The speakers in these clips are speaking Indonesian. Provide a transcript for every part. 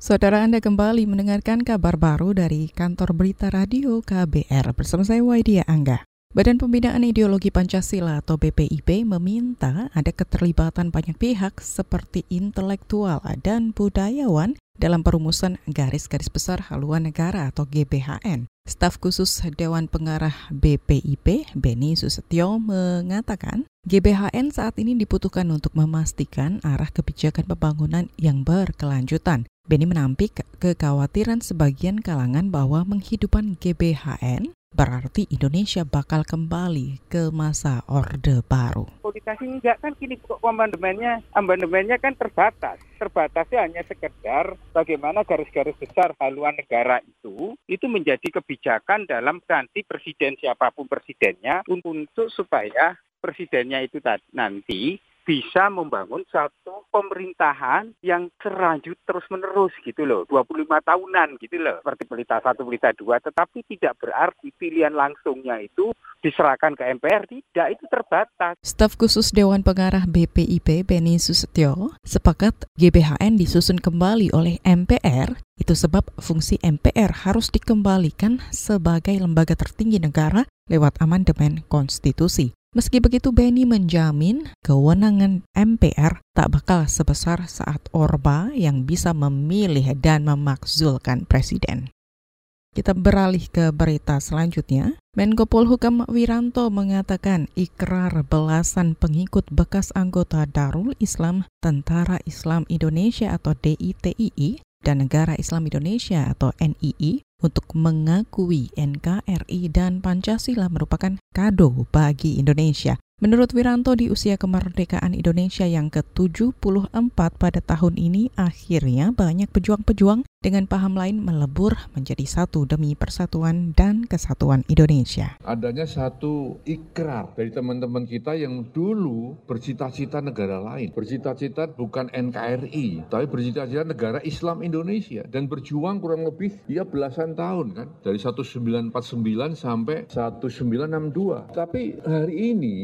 Saudara Anda kembali mendengarkan kabar baru dari kantor berita radio KBR bersama saya Waidia Angga. Badan Pembinaan Ideologi Pancasila atau BPIP meminta ada keterlibatan banyak pihak seperti intelektual dan budayawan dalam perumusan garis-garis besar haluan negara atau GBHN. Staf khusus Dewan Pengarah BPIP, Beni Susetio, mengatakan GBHN saat ini dibutuhkan untuk memastikan arah kebijakan pembangunan yang berkelanjutan. Beni menampik kekhawatiran sebagian kalangan bahwa menghidupan GBHN berarti Indonesia bakal kembali ke masa Orde Baru. Politisasi enggak kan kini amandemennya, amandemennya kan terbatas. Terbatasnya hanya sekedar bagaimana garis-garis besar haluan negara itu, itu menjadi kebijakan dalam ganti presiden siapa pun presidennya untuk supaya presidennya itu nanti bisa membangun satu pemerintahan yang selanjut terus menerus gitu loh. 25 tahunan gitu loh. Seperti pelita satu pelita dua. Tetapi tidak berarti pilihan langsungnya itu diserahkan ke MPR tidak itu terbatas. Staf khusus Dewan Pengarah BPIP Beni Susetyo sepakat GBHN disusun kembali oleh MPR itu sebab fungsi MPR harus dikembalikan sebagai lembaga tertinggi negara lewat amandemen konstitusi. Meski begitu, Benny menjamin kewenangan MPR tak bakal sebesar saat Orba yang bisa memilih dan memakzulkan presiden. Kita beralih ke berita selanjutnya. Menko Polhukam Wiranto mengatakan ikrar belasan pengikut bekas anggota Darul Islam Tentara Islam Indonesia atau DITII dan Negara Islam Indonesia atau NII untuk mengakui NKRI dan Pancasila merupakan kado bagi Indonesia. Menurut Wiranto di usia kemerdekaan Indonesia yang ke-74 pada tahun ini akhirnya banyak pejuang-pejuang dengan paham lain melebur menjadi satu demi persatuan dan kesatuan Indonesia. Adanya satu ikrar dari teman-teman kita yang dulu bercita-cita negara lain. Bercita-cita bukan NKRI, tapi bercita-cita negara Islam Indonesia. Dan berjuang kurang lebih ya belasan tahun kan. Dari 1949 sampai 1962. Tapi hari ini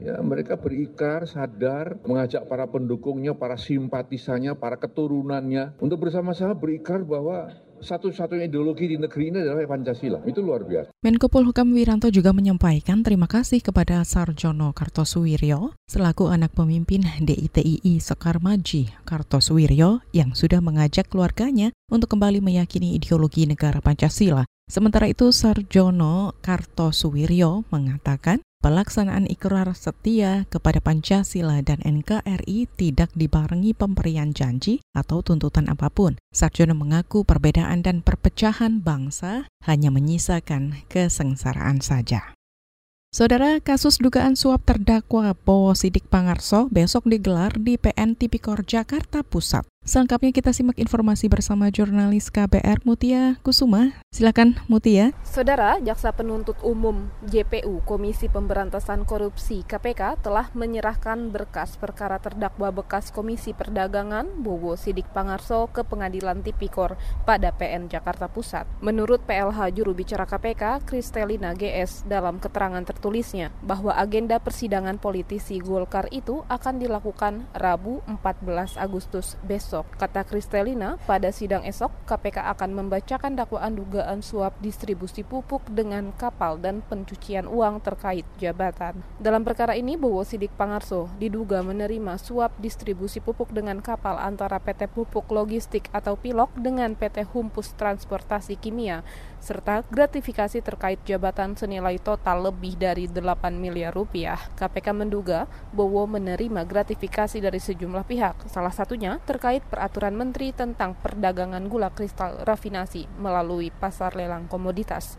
Ya, mereka berikrar, sadar, mengajak para pendukungnya, para simpatisannya, para keturunannya untuk bersama-sama berikrar bahwa satu-satunya ideologi di negeri ini adalah Pancasila. Itu luar biasa. Menko Polhukam Wiranto juga menyampaikan terima kasih kepada Sarjono Kartosuwiryo selaku anak pemimpin DITII Sekar Maji Kartosuwiryo yang sudah mengajak keluarganya untuk kembali meyakini ideologi negara Pancasila. Sementara itu Sarjono Kartosuwiryo mengatakan Pelaksanaan ikrar setia kepada Pancasila dan NKRI tidak dibarengi pemberian janji atau tuntutan apa pun. Sarjono mengaku perbedaan dan perpecahan bangsa hanya menyisakan kesengsaraan saja. Saudara, kasus dugaan suap terdakwa Bowo Sidik Pangarso besok digelar di PN Tipikor Jakarta Pusat. Selengkapnya kita simak informasi bersama jurnalis KBR Mutia Kusuma. Silakan Mutia. Saudara, Jaksa Penuntut Umum JPU Komisi Pemberantasan Korupsi KPK telah menyerahkan berkas perkara terdakwa bekas Komisi Perdagangan Bowo Sidik Pangarso ke Pengadilan Tipikor pada PN Jakarta Pusat. Menurut PLH juru bicara KPK, Kristelina GS dalam keterangan tertulisnya bahwa agenda persidangan politisi Golkar itu akan dilakukan Rabu 14 Agustus besok besok. Kata Kristelina, pada sidang esok KPK akan membacakan dakwaan dugaan suap distribusi pupuk dengan kapal dan pencucian uang terkait jabatan. Dalam perkara ini, Bowo Sidik Pangarso diduga menerima suap distribusi pupuk dengan kapal antara PT Pupuk Logistik atau Pilok dengan PT Humpus Transportasi Kimia serta gratifikasi terkait jabatan senilai total lebih dari 8 miliar rupiah. KPK menduga Bowo menerima gratifikasi dari sejumlah pihak, salah satunya terkait peraturan menteri tentang perdagangan gula kristal rafinasi melalui pasar lelang komoditas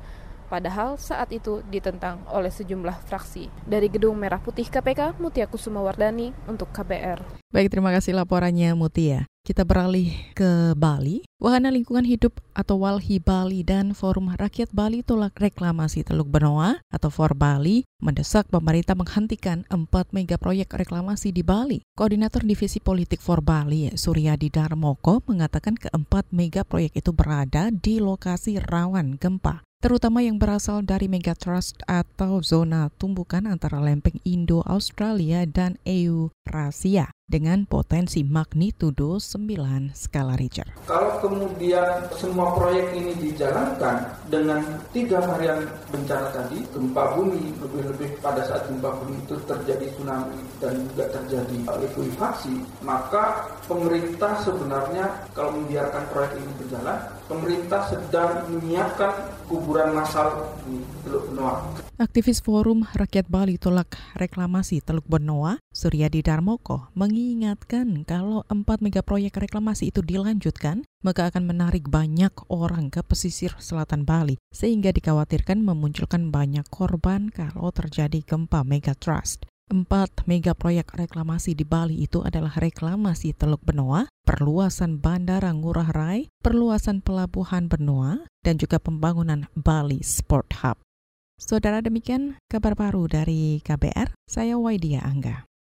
padahal saat itu ditentang oleh sejumlah fraksi. Dari Gedung Merah Putih KPK, Mutia Kusuma Wardani untuk KBR. Baik, terima kasih laporannya Mutia. Kita beralih ke Bali. Wahana Lingkungan Hidup atau Walhi Bali dan Forum Rakyat Bali Tolak Reklamasi Teluk Benoa atau For Bali mendesak pemerintah menghentikan empat mega proyek reklamasi di Bali. Koordinator Divisi Politik For Bali, Suryadi Darmoko, mengatakan keempat mega proyek itu berada di lokasi rawan gempa terutama yang berasal dari megatrust atau zona tumbukan antara lempeng Indo-Australia dan Eurasia dengan potensi magnitudo 9 skala Richter. Kalau kemudian semua proyek ini dijalankan dengan tiga varian bencana tadi, gempa bumi, lebih-lebih pada saat gempa bumi itu terjadi tsunami dan juga terjadi likuifaksi, maka pemerintah sebenarnya kalau membiarkan proyek ini berjalan, pemerintah sedang menyiapkan kuburan massal di Teluk Benoa. Aktivis Forum Rakyat Bali Tolak Reklamasi Teluk Benoa, Suryadi Darmoko, mengingatkan kalau empat mega proyek reklamasi itu dilanjutkan, maka akan menarik banyak orang ke pesisir selatan Bali, sehingga dikhawatirkan memunculkan banyak korban kalau terjadi gempa megatrust. Empat mega proyek reklamasi di Bali itu adalah reklamasi Teluk Benoa, perluasan Bandara Ngurah Rai, perluasan Pelabuhan Benoa, dan juga pembangunan Bali Sport Hub. Saudara demikian kabar baru dari KBR, saya Waidia Angga.